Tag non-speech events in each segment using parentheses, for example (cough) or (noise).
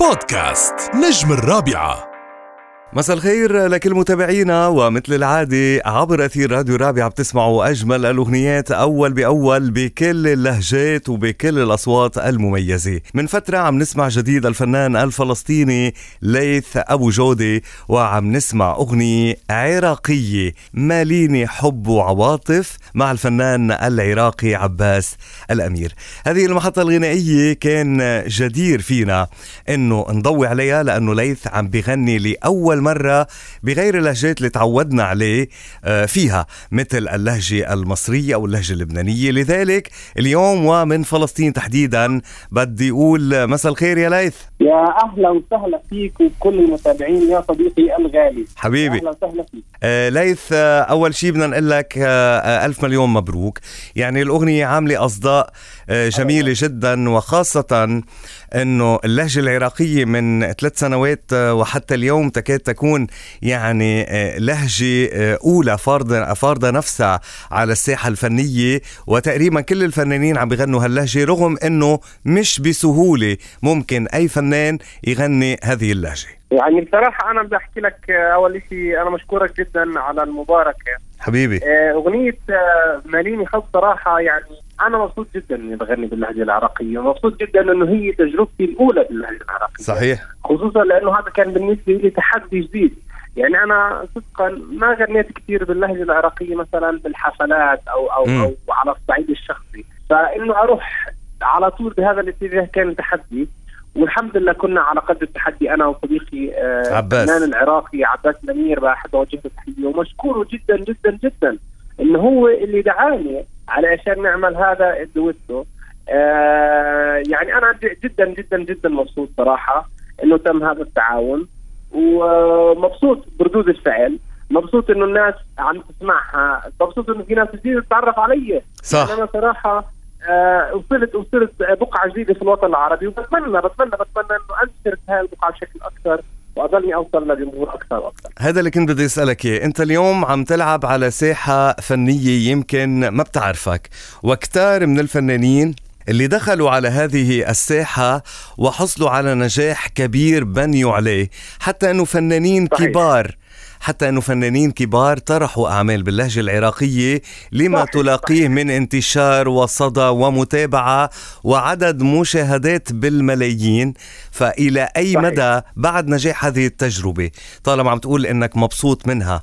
بودكاست نجم الرابعة. مساء الخير لكل متابعينا ومثل العادة عبر أثير راديو رابعة بتسمعوا أجمل الأغنيات أول بأول بكل اللهجات وبكل الأصوات المميزة. من فترة عم نسمع جديد الفنان الفلسطيني ليث أبو جودة وعم نسمع أغنية عراقية ماليني حب وعواطف مع الفنان العراقي عباس الأمير. هذه المحطة الغنائية كان جدير فينا أنه نضوي عليها لأنه ليث عم بغني لأول أول مرة بغير اللهجات اللي تعودنا عليه آه، فيها مثل اللهجة المصرية أو اللهجة اللبنانية. لذلك اليوم ومن فلسطين تحديدا بدي أقول مساء الخير يا ليث. يا أهلا وسهلا فيك وكل المتابعين يا صديقي الغالي. حبيبي. أهلا وسهلا فيك. آه ليث آه أول شيء بدنا نقول لك آه, آه، ألف مليون مبروك. يعني الأغنية عاملة أصداء آه جميله جدا وخاصة إنه اللهجة العراقية من ثلاث سنوات آه وحتى اليوم تكاد تكون يعني آه لهجة آه أولى فارضه فارضة نفسها على الساحة الفنية. وتقريبا كل الفنانين عم بيغنوا هاللهجة رغم إنه مش بسهولة ممكن أي فنان يغني هذه اللهجة. يعني بصراحة أنا بدي أحكي لك آه، أول شيء أنا مشكورك جدا على المباركة. حبيبي. آه، أغنية آه، ماليني خط صراحة يعني أنا مبسوط جدا إني بغني باللهجة العراقية ومبسوط جدا إنه هي تجربتي الأولى باللهجة العراقية. صحيح. خصوصا لأنه هذا كان بالنسبة لي تحدي جديد. يعني أنا صدقا ما غنيت كثير باللهجة العراقية مثلا بالحفلات أو أو, أو على الصعيد الشخصي. فإنه أروح على طول بهذا الاتجاه كان تحدي. والحمد لله كنا على قدر التحدي أنا وصديقي آه عباس. الفنان العراقي عباس الامير بحب اوجه له تحيه ومشكور جدا جدا جدا. إنه هو اللي دعاني على عشان نعمل هذا الدويتو آه يعني أنا جدا جدا جدا مبسوط صراحة إنه تم هذا التعاون. ومبسوط بردود الفعل. مبسوط إنه الناس عم تسمعها. مبسوط إنه في ناس جديدة تتعرف علي. صح. يعني أنا صراحة آه وصلت وصلت بقعة جديدة في الوطن العربي. وبتمنى بتمنى بتمنى إنه انشر هاي البقعة بشكل أكثر. واضلني أوصل لجمهور أكثر وأكثر. هذا اللي كنت بدي أسألك إياه، أنت اليوم عم تلعب على ساحة فنية يمكن ما بتعرفك، وكتار من الفنانين اللي دخلوا على هذه الساحة وحصلوا على نجاح كبير بنيوا عليه حتى أنه فنانين صحيح. كبار حتى أنه فنانين كبار طرحوا أعمال باللهجة العراقية لما صحيح تلاقيه صحيح. من انتشار وصدى ومتابعة وعدد مشاهدات بالملايين فإلى أي صحيح. مدى بعد نجاح هذه التجربة طالما عم تقول أنك مبسوط منها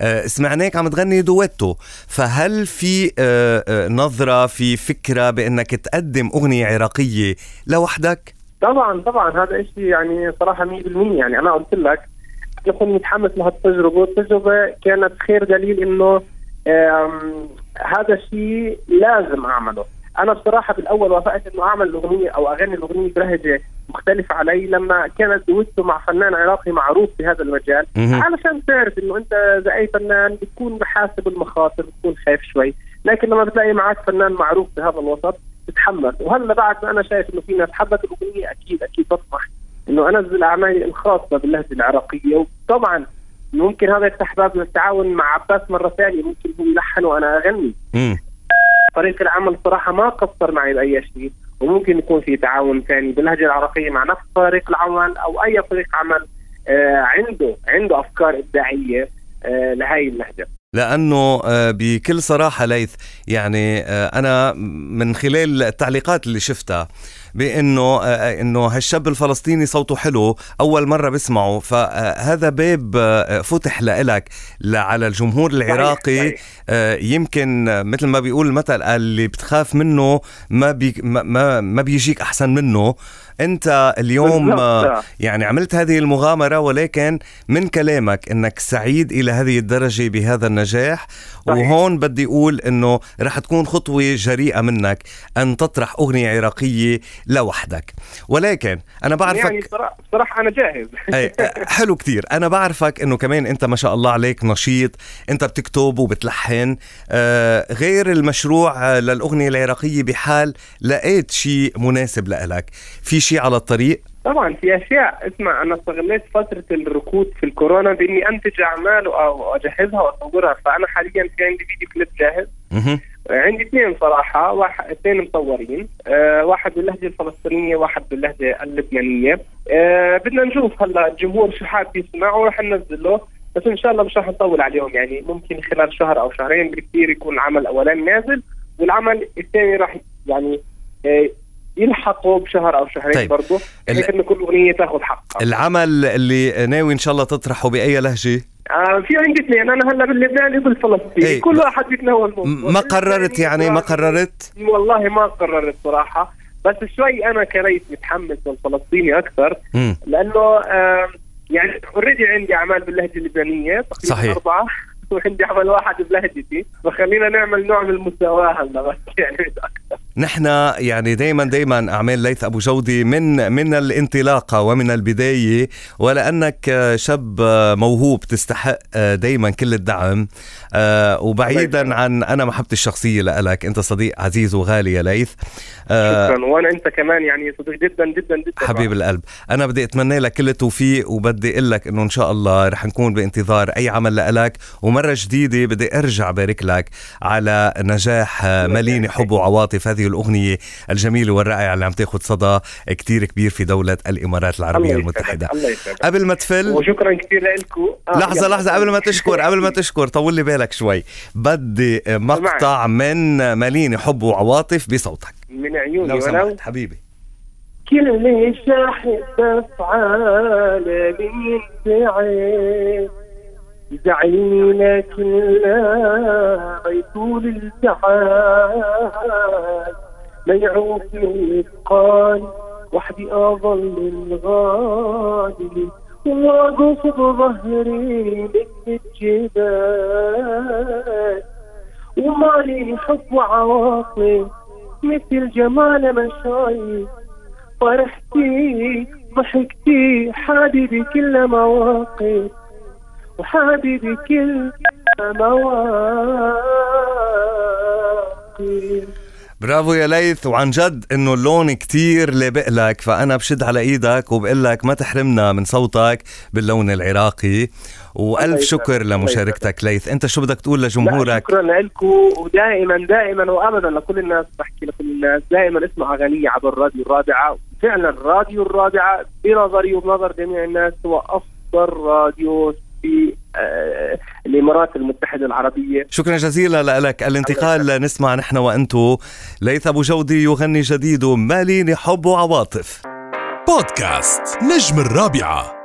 آه، سمعناك عم تغني دويتو فهل في آه، آه، نظرة في فكرة بأنك تقدم أغنية عراقية لوحدك؟ طبعا طبعا هذا شيء يعني صراحة 100% يعني أنا قلت لك نكون متحمس لهالتجربه، التجربة. كانت خير دليل إنه هذا الشيء لازم أعمله، أنا بصراحة بالاول وافقت إنه أعمل اغنيه أو أغني الأغنية بلهجة مختلفة علي. لما كانت دويتو مع فنان عراقي معروف في هذا المجال علشان تعرف إنه أنت زي اي فنان بتكون بحاسب المخاطر بتكون خايف شوي. لكن لما بتلاقي معك فنان معروف في هذا الوسط بتتحمس. وهلا بعد ما أنا شايف إنه في ناس حبت الأغنية أكيد أكيد بطمح. إنه انزل اعمالي الخاصة باللهجة العراقية. وطبعا ممكن هذا يفتح باب للتعاون مع عباس مرة ثانية. ممكن هو يلحن وأنا أغني. فريق العمل صراحة ما قصر معي بأي شيء. وممكن يكون في تعاون ثاني باللهجة العراقية مع نفس فريق العمل أو أي فريق عمل آه عنده عنده أفكار إبداعية آه لهي اللهجة. لأنه آه، بكل صراحة ليث يعني أنا من خلال التعليقات اللي شفتها بأنه آه، إنه هالشاب الفلسطيني صوته حلو أول مرة بسمعه فهذا باب فتح لإلك على الجمهور العراقي يمكن مثل ما بيقول المثل اللي بتخاف منه ما بي ما ما بيجيك أحسن منه. أنت اليوم آه، يعني عملت هذه المغامرة ولكن من كلامك إنك سعيد إلى هذه الدرجة بهذا النجاح صحيح. وهون بدي أقول إنه رح تكون خطوة جريئة منك أن تطرح أغنية عراقية لوحدك. ولكن أنا بعرفك يعني صراحة أنا جاهز. أي حلو كثير. أنا بعرفك إنه كمان أنت ما شاء الله عليك نشيط أنت بتكتب وبتلحن. آه غير المشروع للأغنية العراقية بحال لقيت شيء مناسب لك في شيء على الطريق؟ طبعا في أشياء. اسمع أنا استغليت فترة الركود في الكورونا بإني أنتج أعمال وأجهزها وأصورها. فأنا حاليا في عندي فيديو كليب جاهز. عندي اثنين صراحة واحد اثنين مصورين أه واحد باللهجة الفلسطينية واحد باللهجة اللبنانية أه بدنا نشوف هلا الجمهور شو حاب يسمع ورح ننزله بس إن شاء الله مش رح نطول عليهم يعني ممكن خلال شهر أو شهرين بالكثير يكون العمل الاولاني نازل والعمل الثاني راح يعني أه يلحقوا بشهر أو شهرين طيب. برضه بحيث إنه كل أغنية تاخذ حقها العمل اللي ناوي إن شاء الله تطرحه بأي لهجة؟ آه في عندي اثنين. أنا هلا باللبناني وبالفلسطيني إيه. كل واحد بيتناول موضوع. ما قررت يعني ما قررت؟ والله ما قررت صراحة. بس شوي أنا كريت متحمس للفلسطيني أكثر. لأنه آه يعني already عندي أعمال باللهجة اللبنانية. تقريبا صحيح. أربعة. (laughs) وعندي عمل واحد بلهجتي. فخلينا نعمل نوع من المساواة هلا بس. (laughs) يعني نحن يعني دائما دائما أعمال ليث أبو جودي من من الانطلاقة ومن البداية ولأنك شاب موهوب تستحق دائما كل الدعم. آه، وبعيدا عن أنا محبتي الشخصية لك أنت صديق عزيز وغالي يا ليث. آه، شكرا. وأنا أنت كمان يعني صديق جدا جدا جدا حبيب القلب. أنا بدي أتمنى لك كل التوفيق وبدي أقول لك إنه إن شاء الله رح نكون بانتظار أي عمل لك ومرة جديدة بدي أرجع بارك لك على نجاح مليني حب وعواطف هذه الأغنية الجميلة والرائعة اللي عم تاخذ صدى كتير كبير في دولة الإمارات العربية الله المتحدة. الله قبل ما تفل وشكرا كثير لكم آه لحظة لحظة قبل ما تشكر قبل ما تشكر طول لي بالك شوي. بدي مقطع من ماليني حب وعواطف بصوتك. من عيوني لو سمحت حبيبي. كل شاحب بفعال بينفعل زعيمي لكن لا بيطول الزعال ميعوف يقال وحدي أظل الغالي واقف بظهري مثل الجبال ومالي حب وعواطف مثل جمال مشايخ. فرحتي ضحكتي حبيبي كل مواقف. وحبيبي كل مواقف برافو يا ليث وعن جد إنه اللون كتير لابق لك فأنا بشد على إيدك وبقول لك ما تحرمنا من صوتك باللون العراقي. وألف شكر لمشاركتك ليث. أنت شو بدك تقول لجمهورك؟ شكرا لكم ودائما دائما وابدا لكل الناس بحكي لكل الناس دائما اسمع أغاني عبر الراديو الرابعة فعلا الراديو الرابعة بنظري وبنظر جميع الناس هو أفضل راديو في آه، الإمارات المتحدة العربية. شكرا جزيلا لك. الانتقال نسمع نحن وانتو ليث أبو جودي يغني جديد. ماليني حب وعواطف. بودكاست نجم الرابعة.